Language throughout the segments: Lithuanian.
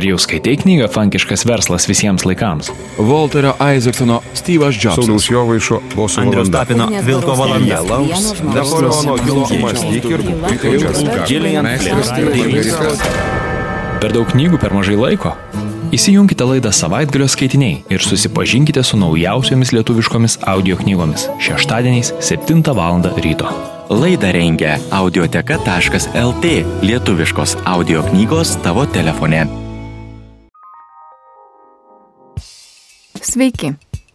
Ar jau skaitai knygą Fankiškas verslas visiems laikams? Walterio Isaacsono Steve'as Jobsas. Sauliaus Jovaišo boso Andrius. Tapino Vilko valanda. Napoleono Hilo mąstyk ir būk ilgas. Gillian Flynn. Per daug knygų per mažai laiko? Įsijunkite laidą savaitgalio skaitiniai ir susipažinkite su naujausiomis lietuviškomis audio knygomis šeštadieniais 7 val. ryto. Laidą rengia audioteka.lt lietuviškos audio knygos tavo telefone. Sveiki.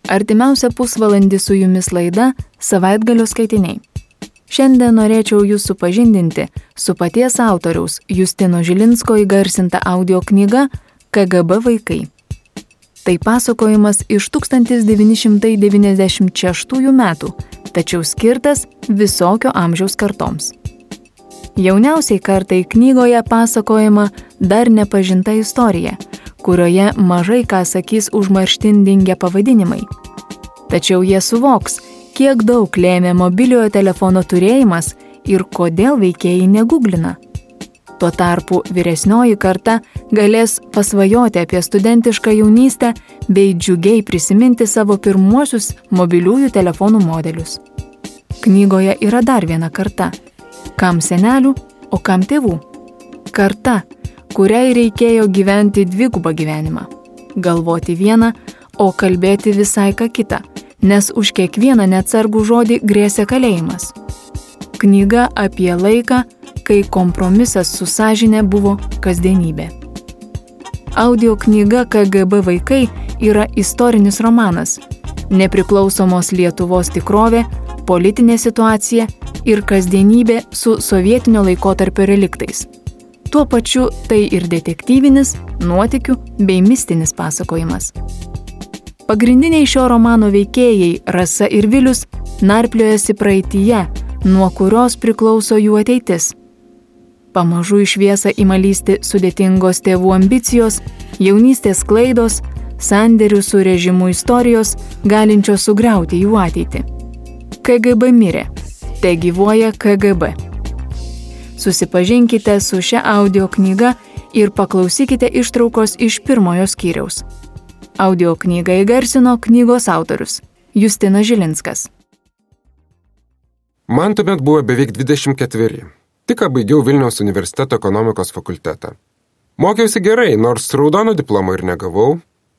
Artimiausią pusvalandį su jumis laida Savaitgalio skaitiniai. Šiandien norėčiau jūs supažindinti su paties autoriaus Justino Žilinsko įgarsinta audio knyga KGB vaikai. Tai pasakojimas iš 1996 metų, tačiau skirtas visokio amžiaus kartoms. Jauniausiai kartai knygoje pasakojama dar nepažinta istorija, kurioje mažai ką sakys užmarštindingia pavadinimai. Tačiau jie suvoks, kiek daug lėmė mobiliojo telefono turėjimas ir kodėl veikėjai negooglina. Tuo tarpu vyresnioji karta galės pasvajoti apie studentišką jaunystę bei džiugiai prisiminti savo pirmuosius mobiliųjų telefonų modelius. Knygoje yra dar viena karta - kam senelių, o kam tėvų. Karta, kuriai reikėjo gyventi dvigubą gyvenimą - galvoti vieną, o kalbėti visai ką kitą, nes už kiekvieną neatsargų žodį grėsia kalėjimas. Knyga apie laiką, kai kompromisas su sąžinė buvo kasdienybė. Audio knyga KGB vaikai yra istorinis romanas - nepriklausomos Lietuvos tikrovė, politinė situacija ir kasdienybė su sovietinio laikotarpio reliktais. Tuo pačiu tai ir detektyvinis, nuotikių bei mistinis pasakojimas. Pagrindiniai šio romano veikėjai Rasa ir Vilius narpliojasi praeitįje, nuo kurios priklauso jų ateitis. Pamažu į šviesą ima lysti sudėtingos tėvų ambicijos, jaunystės klaidos, sandėrių su režimu istorijos, galinčios sugriauti jų ateitį. KGB mirė, te gyvuoja KGB. Susipažinkite su šia audio knyga ir paklausykite ištraukos iš pirmojo skyriaus. Audio knygą įgarsino knygos autorius Justinas Žilinskas. Man tuomet buvo beveik 24. Tik ką baigiau Vilniaus universiteto ekonomikos fakultetą. Mokiausi gerai, nors raudono diplomo ir negavau.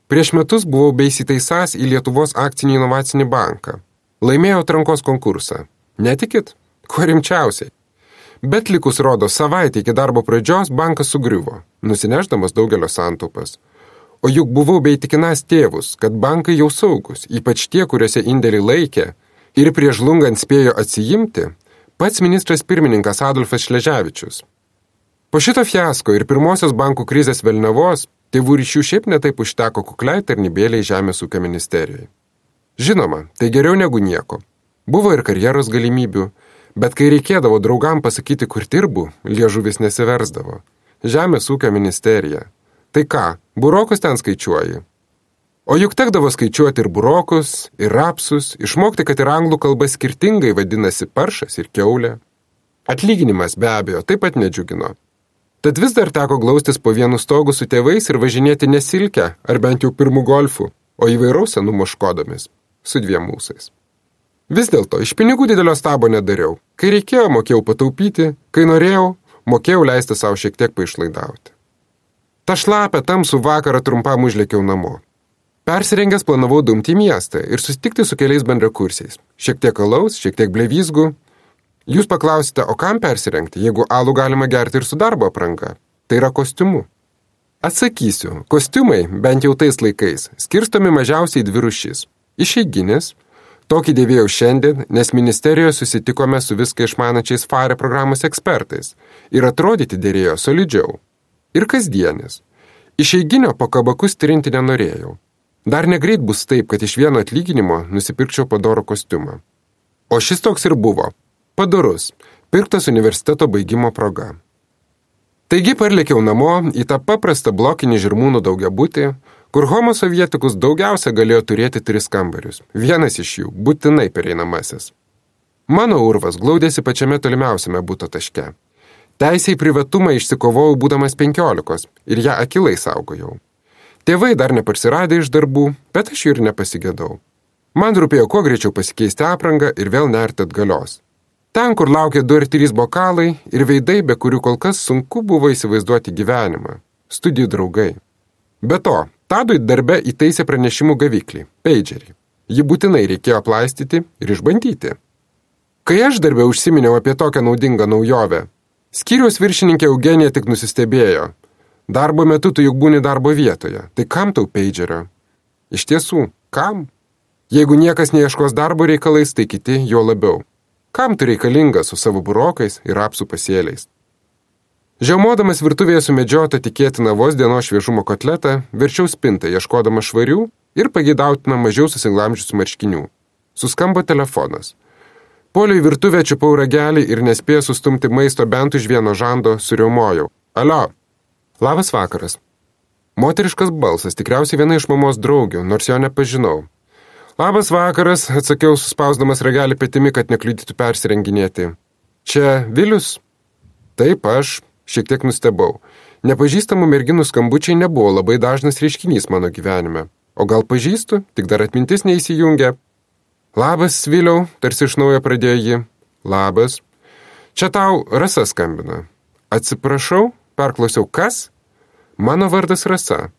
Prieš metus buvau beįsiteisęs į Lietuvos akcinį inovacinį banką. Laimėjau atrankos konkursą. Netikit? Kuo rimčiausiai. Bet likus rodo savaitę iki darbo pradžios bankas sugriuvo, nusineždamas daugelio santaupas. O juk buvau beįtikinęs tėvus, kad bankai jau saugus, ypač tie, kuriuose indėlį laikė, ir prieš lungant spėjo atsijimti, pats ministras pirmininkas Adolfas Šleževičius. Po šito fiasko ir pirmosios bankų krizės Velnavos, tėvų ryšių šiaip netaip užteko kukliai tarnybėliai Žemės ūkio ministerijai. Žinoma, tai geriau negu nieko. Buvo ir karjeros galimybių, bet kai reikėdavo draugam pasakyti, kur dirbu, liežuvis nesiversdavo. Žemės ūkio ministerija. Tai ką, burokus ten skaičiuoji? O juk tekdavo skaičiuoti ir burokus, ir rapsus, išmokti, kad ir anglų kalba skirtingai vadinasi paršas ir keulė. Atlyginimas be abejo taip pat nedžiugino. Tad vis dar teko glaustis po vienu stogu su tėvais ir važinėti nesilkę, ar bent jau pirmų golfų, o įvairaus senumo škodomis, su dviem mūsais. Vis dėlto, iš pinigų didelio stabo nedariau. Kai reikėjo, mokėjau pataupyti, kai norėjau, mokėjau leisti savo šiek tiek paišlaidauti. Ta šlapę tamsų vakarą trumpam užlėkiau namo. Persirengęs planavau dumti į miestą ir susitikti su keliais bendrakursiais. Šiek tiek alaus, šiek tiek blevysgų. Jūs paklausite, o kam persirengti, jeigu alų galima gerti ir su darbo apranga? Tai yra kostiumu. Atsakysiu, kostiumai, bent jau tais laikais, skirstomi mažiausiai dvi rušys. Išeiginis, tokį dėvėjau šiandien, nes ministerijoje susitikome su viską išmanačiais FARE programos ekspertais ir atrodyti dėrėjo solidžiau. Ir kasdienis. Išeiginio po kabakus trinti nenorėjau. Dar negreit bus taip, kad iš vieno atlyginimo nusipirkčiau padoro kostiumą. O šis toks ir buvo. Padorus, pirktas universiteto baigimo proga. Taigi parlėkiau namo į tą paprastą blokinį žirmūnų daugiabutį, kur homo sovietikus daugiausia galėjo turėti tris kambarius. Vienas iš jų būtinai pereinamasis. Mano urvas glaudėsi pačiame tolimiausiame būto taške. Teisė į privatumą išsikovojau būdamas penkiolikos ir ją akilai saugojau. Tėvai dar nepasiradė iš darbų, bet aš jų ir nepasigėdau. Man rūpėjo kuo greičiau pasikeisti aprangą ir vėl nerti atgalios. Ten, kur laukė du ar trys bokalai ir veidai, be kurių kol kas sunku buvo įsivaizduoti gyvenimą. Studijų draugai. Be to, Tadui darbe įtaisė pranešimų gaviklį - pagerį. Jį būtinai reikėjo aplaistyti ir išbandyti. Kai aš darbę užsiminiau apie tokią naudingą naujovę, skyriaus viršininkė Eugenija tik nusistebėjo. Darbo metu tu juk būni darbo vietoje, tai kam tau pagerio? Iš tiesų, kam? Jeigu niekas neieškos darbo reikalais, tai kiti jo labiau. Kam tu reikalingas su savo burokais ir apsų pasėliais? Žiaumodamas virtuvėje sumedžiotą tikėtiną vos dienos šviežumo kotletą, verčiau spintą, ieškodama švarių ir pagėdautina mažiau susinglamžiusių marškinių. Suskambo telefonas. Poliui virtuvę čiupau ragelį ir nespėjęs sustumti maisto bent už vieno žando, suriaumojau. Alio. Labas vakaras. Moteriškas balsas, tikriausiai viena iš mamos draugių, nors jo nepažinau. Labas vakaras, atsakiau suspausdamas ragelį petimi, kad nekliudytų persirenginėti. Čia Vilius? Taip, aš, Šiek tiek nustebau. Nepažįstamų merginų skambučiai nebuvo labai dažnas reiškinys mano gyvenime. O gal pažįstu, tik dar atmintis neįsijungia. Labas, Viliau, tarsi iš naujo pradėjo ji. Labas. Čia tau Rasa skambina. Atsiprašau, perklausiau, kas? Mano vardas Rasa.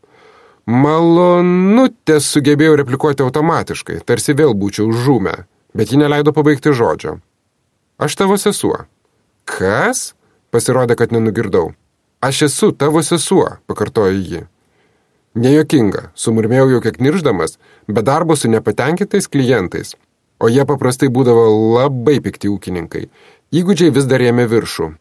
Malonutė sugebėjau replikuoti automatiškai, tarsi vėl būčiau žūme, bet ji neleido pabaigti žodžio. Aš tavo sesuo. Kas? Pasirodė, kad nenugirdau. Aš esu tavo sesuo, pakartojo ji. Nejokinga, sumurmėjau jau kiek nirždamas, bet darbo su nepatenkintais klientais. O jie paprastai būdavo labai pikti ūkininkai. Įgūdžiai vis dar ėmė viršų.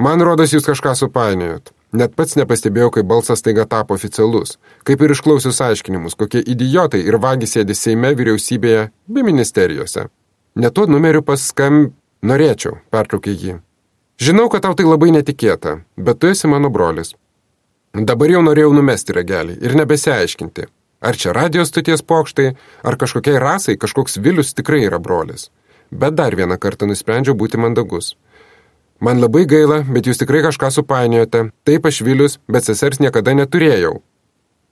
Man rodos, jūs kažką supainiojot. Net pats nepastebėjau, kai balsas taiga tapo oficialus, kaip ir išklausius aiškinimus, kokie idiotai ir vagis sėdi Seime, vyriausybėje bei ministerijose. Ne tuo numeriu paskam... Norėčiau, pertraukė jį. Žinau, kad tau tai labai netikėta, bet tu esi mano brolis. Dabar jau norėjau numesti ragelį ir nebesiaiškinti, ar čia radijos stoties pokštai, ar kažkokiai rasai kažkoks Vilius tikrai yra brolis. Bet dar vieną kartą nusprendžiau būti mandagus. Man labai gaila, bet jūs tikrai kažką supainiojote. Taip aš Vilius, bet sesers niekada neturėjau.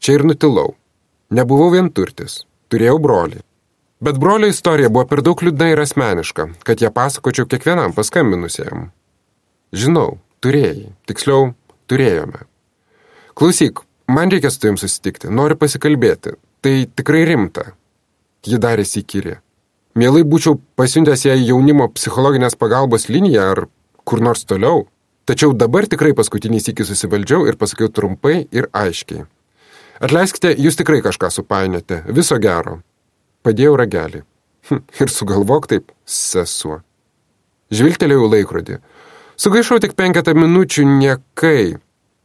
Čia ir nutilau. Nebuvau vienturtis. Turėjau brolį. Bet brolio istorija buvo per daug liūdna ir asmeniška, kad ją pasakočiau kiekvienam paskambinusiam. Žinau, turėjai. Tiksliau, turėjome. Klausyk, man reikia su tavim susitikti, noriu pasikalbėti. Tai tikrai rimta. Ji darė įkyrė. Mielai būčiau pasiuntęs ją į jaunimo psichologinės pagalbos liniją ar kur nors toliau. Tačiau dabar tikrai paskutinį sėkį susivaldžiau ir pasakiau trumpai ir aiškiai. Atleiskite, jūs tikrai kažką supainėte. Viso gero. Padėjau ragelį. Hm, ir sugalvok taip, sesuo. Žvilgtelėjau laikrodį. Sugaišau tik penketą minučių niekai.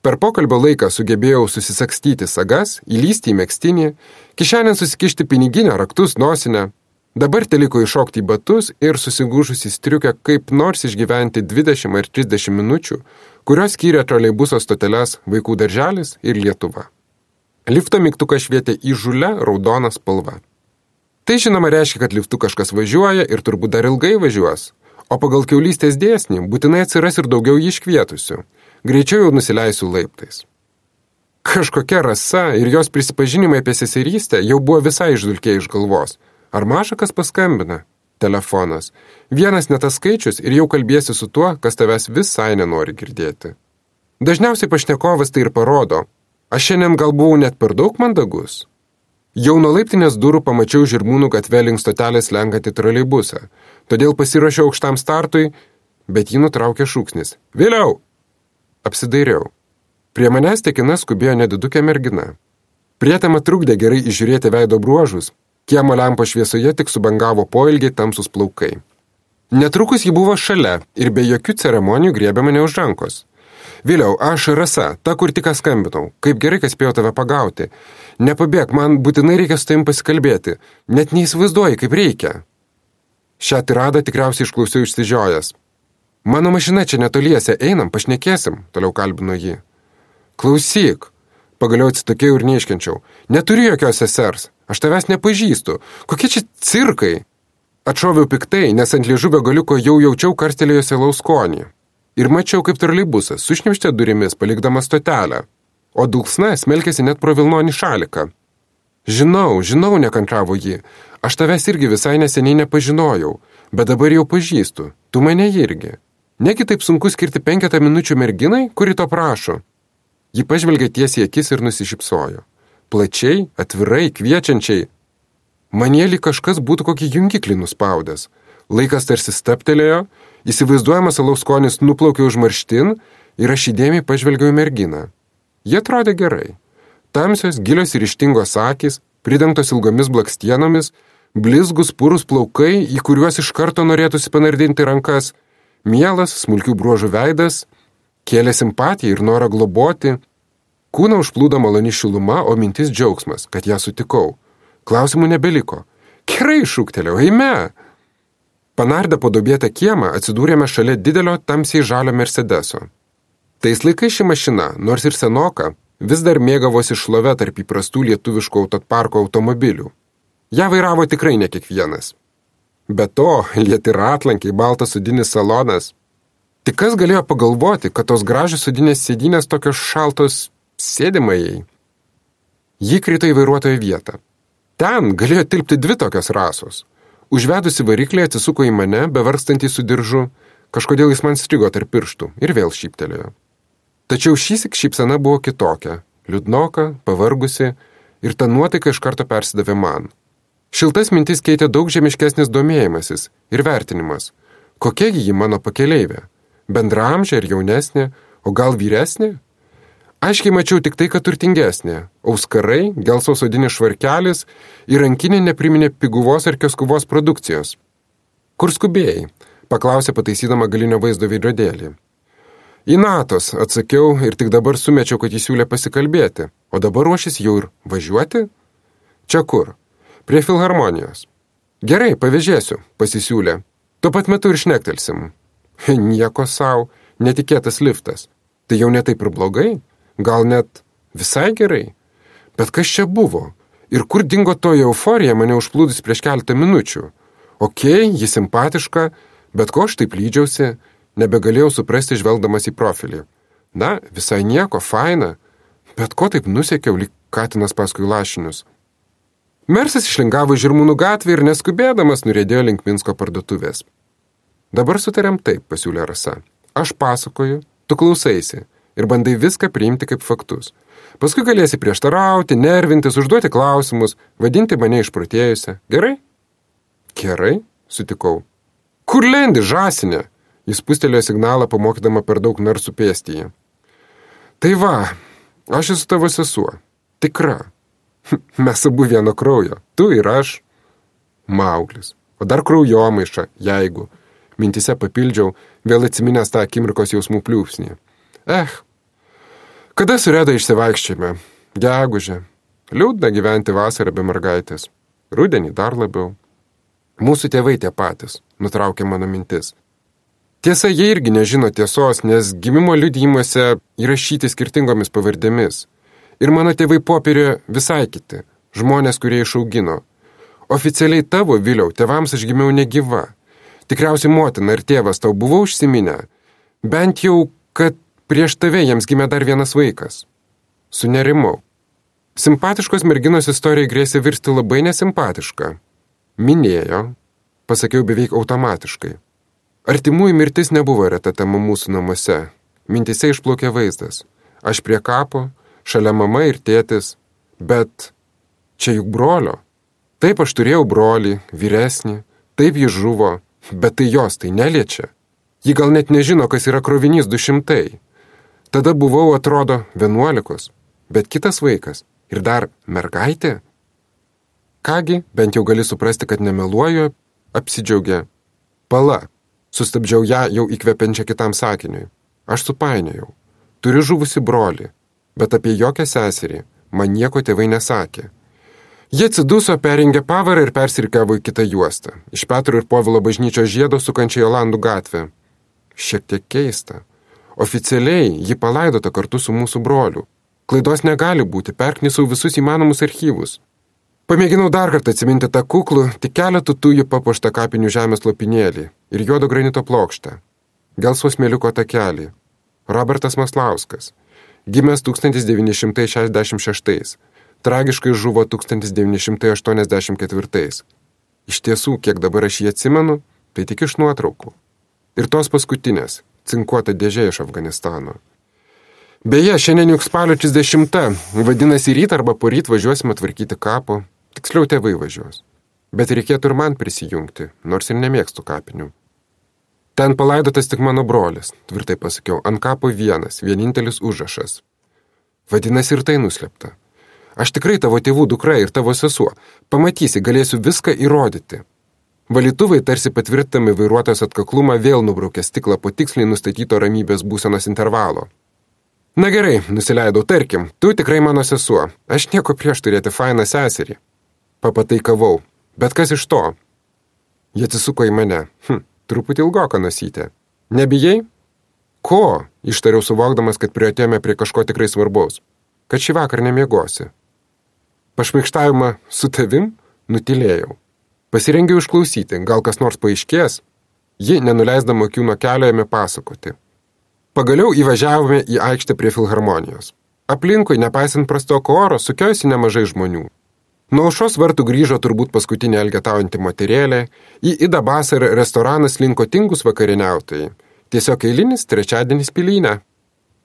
Per pokalbio laiką sugebėjau susisakstyti sagas, įlysti į mėgstinį, kišenę susikišti piniginę, raktus, nosinę. Dabar teliko iššokti į batus ir susigūžus į striukę kaip nors išgyventi 20 ar 30 minučių, kurios skyrė troleibuso stoteles vaikų darželis ir Lietuva. Lifto mygtukas švietė į žulę raudoną spalvą. Tai žinoma reiškia, kad liftu kažkas važiuoja ir turbūt dar ilgai važiuos, O pagal keulystės dėsnį būtinai atsiras ir daugiau jį iškvietusių. Greičiau jau nusileisiu laiptais. Kažkokia rasa ir jos prisipažinimai apie seserystę jau buvo visai išdulkė iš galvos. Ar mažakas paskambina? Telefonas. Vienas netas skaičius ir jau kalbėsi su tuo, kas tavęs visai nenori girdėti. Dažniausiai pašnekovas tai ir parodo. Aš šiandien gal buvau net per daug mandagus. Jau nuo laiptinės durų pamačiau žirmūnų gatve link stotelės lenkantį troleibusą, todėl pasiruošiau aukštam startui, bet jį nutraukė šūksnis. Vėliau! Apsidairiau. Prie manęs tekina skubėjo nedidukė mergina. Prietema trukdė gerai išžiūrėti veido bruožus, kiemo lempo šviesoje tik subangavo poilgiai tamsus plaukai. Netrukus ji buvo šalia ir be jokių ceremonijų griebė mane už rankos. Vėliau, aš Rasa, ta, kur tik skambinau. Kaip gerai, kad spėjau tave pagauti. Nepabėg, man būtinai reikia su tavim pasikalbėti. Net neįsivaizduoji, kaip reikia. Šią tiradą tikriausiai išklausiau išsižiojęs. Mano mašina čia netoliese, einam, pašnekėsim, toliau kalbino jį. Klausyk, pagaliau atsitokėjau ir neiškenčiau. Neturiu jokios sesers, aš tavęs nepažįstu. Kokie čia cirkai? Atšoviau piktai, nes ant liežuvio galiuko jau jaučiau karstelėjusią lauskonį. Ir mačiau, kaip troleibusas sušniauštė durimis, palikdamas stotelę, o dulksna smelkėsi net pro Vilnonį šaliką. Žinau, žinau, nekantravo ji, aš tavęs irgi visai neseniai nepažinojau, bet dabar jau pažįstu, tu mane irgi. Negi taip sunku skirti penketą minučių merginai, kuri to prašo. Ji pažvelgė tiesiai akis ir nusišypsojo. Plačiai, atvirai, kviečiančiai. Manėlį kažkas būtų kokį jungiklį nuspaudęs. Laikas tarsi staptelėjo, įsivaizduojamas alaus skonis nuplaukė užmarštin ir aš įdėmiai pažvelgiau į merginą. Jie atrodė gerai. Tamsios, gilios ir ištingos akis, pridengtos ilgomis blakstienomis, blizgus purus plaukai, į kuriuos iš karto norėtųsi panardinti rankas – Mielas, smulkių bruožų veidas, kėlė simpatiją ir norą globoti. Kūną užplūdo maloni šiluma, o mintis džiaugsmas, kad ją sutikau. Klausimų nebeliko. Gerai šūktelėjau, eime. Panardę po dobėtą kiemą atsidūrėme šalia didelio tamsiai žalio Mercedeso. Tais laikais ši mašina, nors ir senoka, vis dar mėgavosi šlove tarp įprastų lietuviškų autoparko automobilių. Ja vairavo tikrai ne kiekvienas. Be to, lieti ratlankiai, baltas sudinis salonas. Tik kas galėjo pagalvoti, kad tos gražios sudinės sėdynės tokios šaltos sėdimajai? Ji krito į vairuotojo vietą. Ten galėjo tilpti dvi tokios rasos. Užvedusi variklį atsisuko į mane, bevarstantį su diržu, kažkodėl jis man strigo tarp pirštų ir vėl šyptelėjo. Tačiau šįsik šypsena buvo kitokia, liūdnoka, pavargusi ir ta nuotaika iš karto persidavė man. Šiltas mintis keitė daug žemiškesnis domėjimasis ir vertinimas. Kokiagi ji mano pakeleivė? Bendramžė ar jaunesnė, o gal vyresnė? Aiškiai mačiau tik tai, kad turtingesnė. Auskarai, gelsos odinis švarkelis ir rankinė nepriminė piguvos ar keskuvos produkcijos. Kur skubėjai? paklausė pataisydama galinio vaizdo veidrodėlį. Į Natos, atsakiau ir tik dabar sumečiau, kad jis siūlė pasikalbėti, o dabar ruošis jau ir važiuoti? Čia kur? Prie filharmonijos. Gerai, pavėžėsiu, pasisiūlė. Tuo pat metu ir šnektelsim. Nieko savo, netikėtas liftas. Tai jau netaip ir blogai, gal net visai gerai. Bet kas čia buvo? Ir kur dingo toji euforija mane užplūdus prieš keletą minučių? Ok, ji simpatiška, bet ko aš taip lydžiausi, nebegalėjau suprasti žvelgdamas į profilį. Na, visai nieko, faina, bet ko taip nusiekiau lyg katinas paskui lašinius. Mersas išlingavo Žirmūnų gatvę ir neskubėdamas nurėdėjo link Minsko parduotuvės. Dabar sutarėm taip, pasiūlė Rasa. Aš pasakoju, tu klausaisi ir bandai viską priimti kaip faktus. Paskui galėsi prieštarauti, nervintis, užduoti klausimus, vadinti mane išprotėjusią. Gerai? Gerai, sutikau. Kur lendi, žasinė? Jis pustelėjo signalą, pamokydama per daug narsų pėstyje. Tai va, aš esu tavo sesuo. Tikra. Mes abu vieno kraujo, tu ir aš. Mauklis. O dar kraujomaiša, jeigu. Mintise papildžiau, vėl atsiminęs tą akimirkos jausmų pliūpsnį. Eh, kada sureda išsivaikščiame? Gegužė. Liūdna gyventi vasarą be mergaitės. Rudenį dar labiau. Mūsų tėvai tie patys, nutraukė mano mintis. Tiesa, jie irgi nežino tiesos, nes gimimo liudijimuose įrašyti skirtingomis pavardėmis. Ir mano tėvai popierė visai kiti, žmonės, kurie išaugino. Oficialiai tavo, Viliau, tėvams aš gimiau negyva. Tikriausiai motina ir tėvas tau buvo užsiminę. Bent jau, kad prieš tave jiems gimė dar vienas vaikas. Sunerimau. Simpatiškos merginos istorija grėsė virsti labai nesimpatišką. Minėjo, pasakiau beveik automatiškai. Artimųjų mirtis nebuvo reta tema mūsų namuose. Mintise išplaukė vaizdas. Aš prie kapo, šalia mama ir tėtis, bet čia juk brolio. Taip aš turėjau brolį, vyresnį, taip jis žuvo, bet tai jos tai neliečia. Ji gal net nežino, kas yra krovinys du šimtai. Tada buvau, atrodo, vienuolikos, bet kitas vaikas ir dar mergaitė. Kągi, bent jau gali suprasti, kad nemeluoju, apsidžiaugė. Pala, sustabdžiau ją jau įkvepiančią kitam sakiniui. Aš supainiojau. Turiu žuvusi brolį bet apie jokią seserį man nieko tėvai nesakė. Jie atsiduso, perengė pavarą ir persirkavo į kitą juostą, iš Petro ir Povilo bažnyčios žiedo sukančią Jolandų gatvę. Šiek tiek keista. Oficialiai ji palaidota kartu su mūsų broliu. Klaidos negali būti, perknisau visus įmanomus archyvus. Pamėginau dar kartą atsiminti tą kuklų, tik keletų tujų papuoštą kapinių žemės lopinėlį ir juodo granito plokštę. Gelsvos mėliuko takelį. Robertas Maslauskas. Gimęs 1966. Tragiškai žuvo 1984. Iš tiesų, kiek dabar aš jį atsimenu, tai tik iš nuotraukų. Ir tos paskutinės - cinkuota dėžė iš Afganistano. Beje, šiandien juk spalio 30, vadinasi ryt arba poryt važiuosime tvarkyti kapo, tiksliau tėvai važiuos. Bet reikėtų ir man prisijungti, nors ir nemėgstu kapinių. Ten palaidotas tik mano brolis, tvirtai pasakiau, ant kapo vienas, vienintelis užrašas. Vadinasi ir tai nuslėpta. Aš tikrai tavo tėvų dukra ir tavo sesuo. Pamatysi, galėsiu viską įrodyti. Valytuvai tarsi patvirtami vairuotojas atkaklumą vėl nubraukė stiklą po tiksliai nustatyto ramybės būsenos intervalo. Na gerai, nusileidau, tarkim, tu tikrai mano sesuo. Aš nieko prieš turėti fainą seserį. Papataikavau. Bet kas iš to? Jie atsisuko į mane. Hm, truputį ilgoką nusytė. Nebijai? Ko? Ištariau suvokdamas, kad prieatėjome prie kažko tikrai svarbaus. Kad šį vakarą nemiegosi. Pašmaikštavimą su tavim nutilėjau. Pasirengiau išklausyti, gal kas nors paaiškės. Ji, nenuleisdama akių nuo kelio, ėmė pasakoti. Pagaliau įvažiavome į aikštę prie filharmonijos. Aplinkui, nepaisant prastoko oro, sukiojusi nemažai žmonių. Nuo aušos vartų grįžo turbūt paskutinė elgetaujanti moterėlė, į Ida Basar restoraną slinko tingus vakarieniautojai. Tiesiog eilinis trečiadienis pilyne.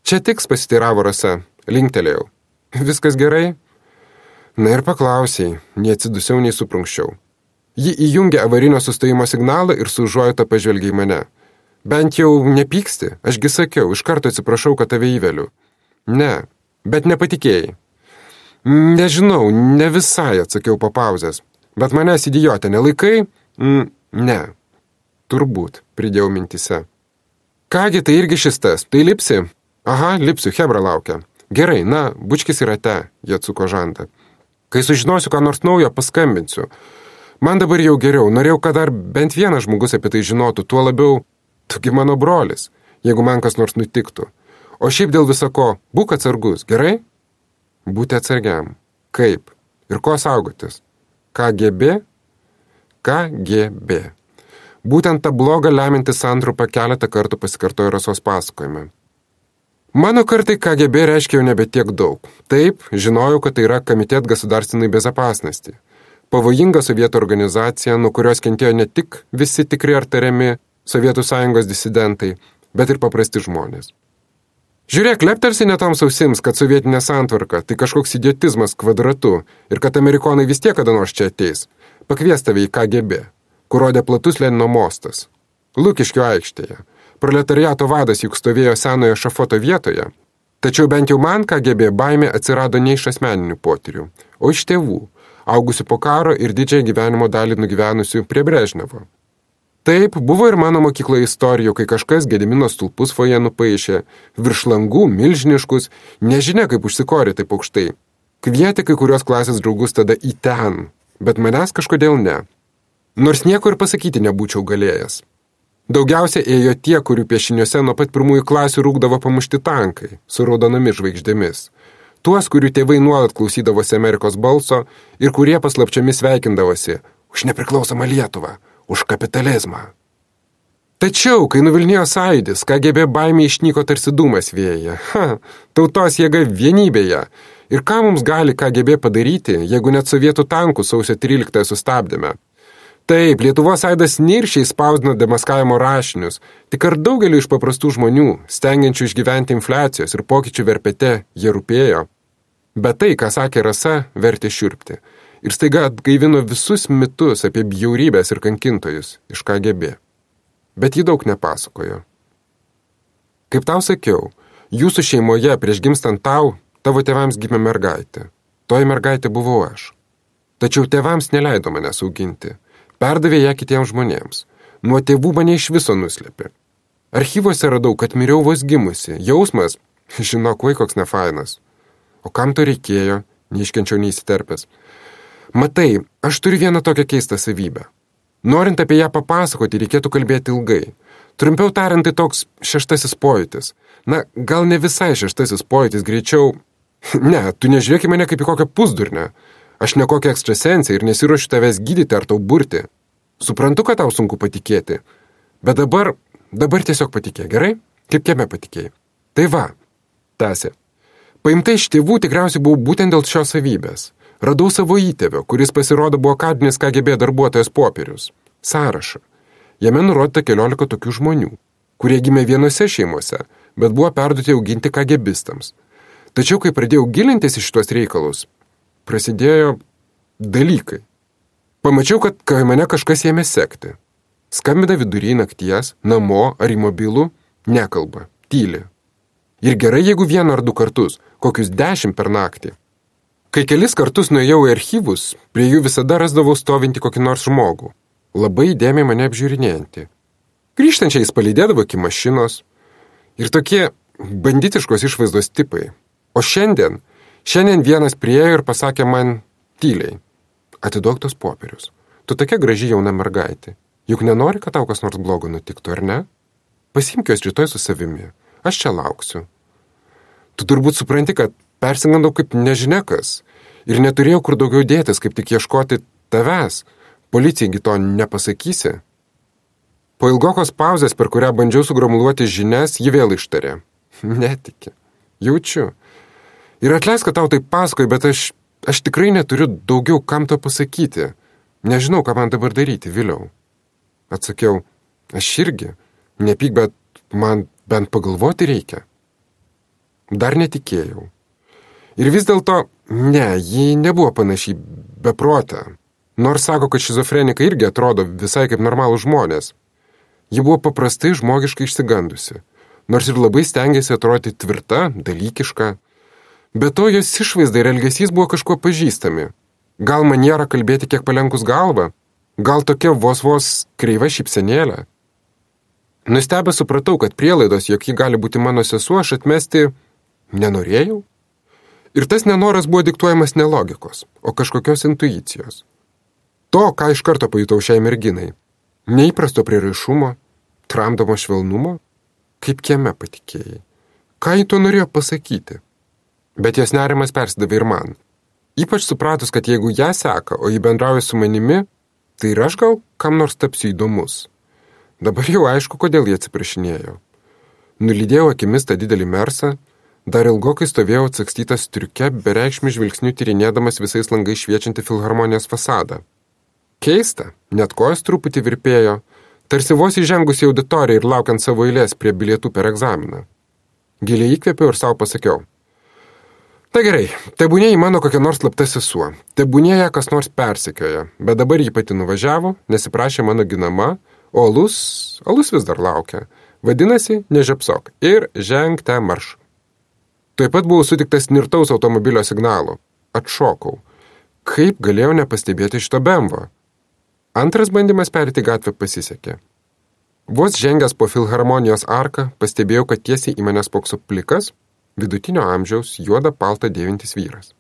Čia tiks pasiteiravo rasa, linktelėjau. Viskas gerai? Na ir paklausiai, nei atsidusiau, nei suprunkščiau. Ji įjungė avarinio sustojimo signalą ir su užuojota pažvelgė į mane. Bent jau nepyksti, ašgi sakiau, iš karto atsiprašau, kad tave įveliu. Ne, bet nepatikėjai. Nežinau, ne visai atsakiau po pauzės. Bet manęs idiotė nelaikai? Mm, ne. Turbūt, pridėjau mintise. Kągi, tai irgi šis tas, tai lipsi? Aha, lipsiu, Hebra laukia. Gerai, na, bučkis yra te, jie atsuko žantą. Kai sužinosiu, ką nors naujo, paskambinsiu. Man dabar jau geriau, norėjau, kad dar bent vienas žmogus apie tai žinotų, tuo labiau, tugi mano brolis, jeigu man kas nors nutiktų. O šiaip dėl visako, būk atsargus, gerai? Būti atsargiam. Kaip? Ir ko saugotis? KGB? KGB. Būtent tą blogą leminti santrupą keletą kartų pasikartojo Rasos pasakojime. Mano kartai KGB reiškia jau nebe tiek daug. Taip, žinojau, kad tai yra Komitet Gasudarstvenai Bezapasnosti. Pavojinga sovietų organizacija, nuo kurios kentėjo ne tik visi tikri ar tariami Sovietų sąjungos disidentai, bet ir paprasti žmonės. Žiūrėk, leptarsi netoms ausims, kad sovietinė santvarka tai kažkoks idiotizmas kvadratu ir kad amerikonai vis tiek kada nors čia ateis. Pakvies tave į KGB, kur rodė platus Lenino mostas. Lukiškio aikštėje proletariato vadas juk stovėjo senojo šafoto vietoje. Tačiau bent jau man KGB baimė atsirado ne iš asmeninių potyrių, o iš tėvų, augusių po karo ir didžiąją gyvenimo dalį nugyvenusių prie Brežnevo. Taip, buvo ir mano mokykloje istorijų, kai kažkas Gedimino stulpus foje nupaišė, virš langų milžiniškus, nežinia kaip užsikorė taip aukštai. Kvietė kai kurios klasės draugus tada į ten, bet manęs kažkodėl ne. Nors nieko ir pasakyti nebūčiau galėjęs. Daugiausia ėjo tie, kurių piešiniuose nuo pat pirmųjų klasių rūkdavo pamušti tankai su raudonomis žvaigždėmis. Tuos, kurių tėvai nuolat klausydavosi Amerikos balso ir kurie paslapčiomis sveikindavosi už nepriklausomą Lietuvą, už kapitalizmą. Tačiau, kai nuvilnėjo sąjūdis, KGB baimė išnyko tarsi dūmas vėja. Ha, tautos jėga vienybėje. Ir ką mums gali KGB padaryti, jeigu net sovietų tankų sausio 13 sustabdėme? Taip, Lietuvos aidas niršiai spausdino demaskavimo rašinius, tik ar daugeliu iš paprastų žmonių, stengiančių išgyventi infliacijos ir pokyčių verpete, jie rūpėjo. Bet tai, ką sakė Rasa, vertė šiurpti. Ir staiga atgaivino visus mitus apie bjaurybės ir kankintojus iš KGB. Bet ji daug nepasakojo. Kaip tau sakiau, jūsų šeimoje prieš gimstant tau, tavo tėvams gimė mergaitė. Toji mergaitė buvau aš. Tačiau tėvams neleido manęs auginti perdavė ją kitiems žmonėms. Nuo tėvų mane iš viso nuslėpė. Archyvose radau, kad miriau vos gimusi. Jausmas, žinok, vai koks nefainas. O kam to reikėjo, neiškenčiau neįsiterpęs. Matai, aš turiu vieną tokią keistą savybę. Norint apie ją papasakoti, reikėtų kalbėti ilgai. Trumpiau tariant, tai toks šeštasis pojūtis. Na, gal ne visai šeštasis pojūtis, greičiau... Ne, tu nežiūrėk į mane kaip į kokią pusdurnę. Aš ne kokia ekstrasensė ir nesiuošiu tavęs gydyti ar tau burti. Suprantu, kad tau sunku patikėti. Bet dabar, dabar tiesiog patikė, gerai? Kaip kieme patikėjai. Tai va, tęsė. Paimta iš tėvų tikriausiai buvau būtent dėl šios savybės. Radau savo įtėvio, kuris pasirodo buvo kadinis KGB darbuotojas popierius. Sąrašą. Jame nurodyta keliolika tokių žmonių, kurie gimė vienose šeimose, bet buvo perduoti auginti KGBistams. Tačiau, kai pradėjau gilintis į šitos reikalus, prasidėjo dalykai. Pamačiau, kad kai mane kažkas ėmė sekti. Skambina vidury nakties, namo ar į mobilų, nekalba, tyli. Ir gerai, jeigu vieną ar du kartus, kokius dešimt per naktį. Kai kelis kartus nuėjau į archyvus, prie jų visada rasdavau stovinti kokį nors žmogų, labai įdėmiai mane apžiūrinėjantį. Grįžtančiai jis palydėdavo iki mašinos. Ir tokie banditiškos išvaizdos tipai. O šiandien, šiandien vienas priejo ir pasakė man tyliai, atiduok tos popierius. Tu tokia graži jauna mergaitė. Juk nenori, kad tau kas nors blogo nutiktų, ar ne? Pasimk jos rytoj su savimi. Aš čia lauksiu. Tu turbūt supranti, kad persigandau kaip nežinia kas. Ir neturėjau kur daugiau dėtis, kaip tik ieškoti tavęs. Policijai to nepasakysi. Po ilgokos pauzės, per kurią bandžiau sugromuluoti žinias, ji vėl ištarė. Netiki. Jaučiu. Ir atleisk, kad tau tai pasakoju, bet aš, aš tikrai neturiu daugiau kam to pasakyti. Nežinau, ką man dabar daryti, vėliau. Atsakiau, aš irgi. Nepyk, bet man bent pagalvoti reikia. Dar netikėjau. Ir vis dėlto, ne, ji nebuvo panašiai beprotė. Nors sako, kad šizofrenikai irgi atrodo visai kaip normalų žmonės. Ji buvo paprastai žmogiškai išsigandusi, nors ir labai stengiasi atrodyti tvirta, dalykiška. Be to jos išvaizda ir elgesys buvo kažkuo pažįstami. Gal maniera kalbėti kiek palenkus galvą, gal tokia vos vos kreiva šypsenėlė. Nustebę supratau, kad prielaidos, jog ji gali būti mano sesuo, aš atmesti nenorėjau. Ir tas nenoras buvo diktuojamas ne logikos, o kažkokios intuicijos. To, ką iš karto pajutau šiai merginai. Neįprasto prieraišumo, tramdomo švelnumo, kaip kieme patikėjai. Ką jį to norėjo pasakyti? Bet jos nerimas persidavė ir man. Ypač supratus, kad jeigu ją seka, o jį bendrauja su manimi, tai ir aš gal kam nors tapsiu įdomus. Dabar jau aišku, kodėl jie atsiprašinėjo. Nulydėjau akimis tą didelį mersą, dar ilgokai stovėjau atsakstytas triuke, bereikšmi žvilgsniu tyrinėdamas visais langais šviečiantį filharmonijos fasadą. Keista, net kojas truputį virpėjo, tarsi vos įžengus į auditoriją ir laukiant savo eilės prie bilietų per egzaminą. Giliai įkvėpiau ir savo pasakiau. Na gerai, tebūnė į mano kokia nors slapta sesuo, tebūnė ją kas nors persikioja, bet dabar ji pati nuvažiavo, nesiprašė mano ginama, o alus, alus vis dar laukia. Vadinasi, nežiapsok ir žengte marš. Taip pat buvau sutiktas nirtaus automobilio signalo. Atšokau. Kaip galėjau nepastebėti šito bemvo? Antras bandymas perėti gatvę pasisekė. Vos žengęs po filharmonijos arką, pastebėjau, kad tiesiai į mane spokso plikas, vidutinio amžiaus, juodą paltą dėvintis vyras.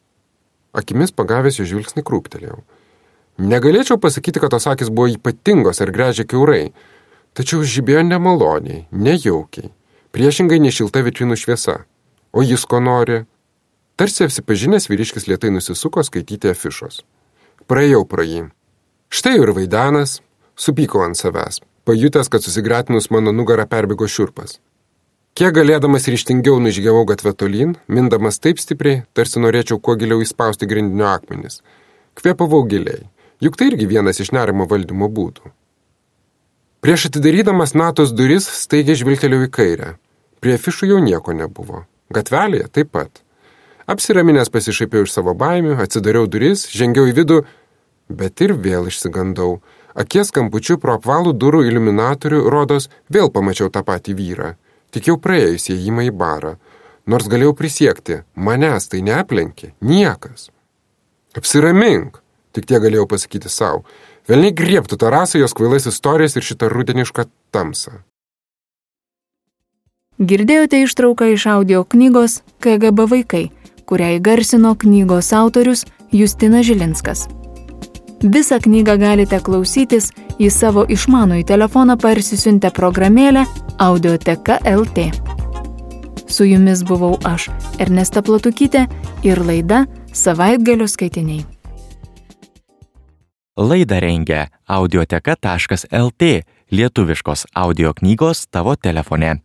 Akimis pagavęs jo žvilgsnį krūptelėjau. Negalėčiau pasakyti, kad tos akis buvo ypatingos ar grežia keurai, tačiau žibėjo nemaloniai, nejaukiai, priešingai nešilta vitrinų šviesa. O jis ko nori? Tarsi apsipažinęs vyriškis lietai nusisuko skaityti afišos. Praėjau pro jį. Štai ir Vaidanas, supykau ant savęs, pajutęs, kad susigratinus mano nugarą perbėgo šiurpas. Kiek galėdamas ryštingiau nužygiavau gatvę tolyn, mindamas taip stipriai, tarsi norėčiau kuo giliau įspausti grindinio akmenis. Kvėpavau giliai, juk tai irgi vienas iš nerimo valdymo būdų. Prieš atidarydamas Natos duris staigiai žvilgtelėjau į kairę. Prie afišų jau nieko nebuvo. Gatvelėje taip pat. Apsiraminęs pasišaipiau iš savo baimių, atsidariau duris, žengiau į vidų, bet ir vėl išsigandau. Akies kampučiu pro apvalų durų iliuminatorių, rodos, vėl pamačiau tą patį vyrą. Tik jau praėjus įėjimą į barą. Nors galėjau prisiekti, manęs tai neaplenkė, niekas. Apsiramink, tik tie galėjau pasakyti savo. Velniai griebtų tą rasą jos kvailais istorijas ir šitą rudenišką tamsą. Girdėjote ištrauką iš audio knygos KGB vaikai, kurią įgarsino knygos autorius Justinas Žilinskas. Visą knygą galite klausytis į savo išmanųjį telefoną parsisiuntę programėlę Audioteka LT. Su jumis buvau aš, Ernesta Platukytė ir laida Savaitgalio skaitiniai. Laidą rengia audioteka.lt lietuviškos audio knygos tavo telefone.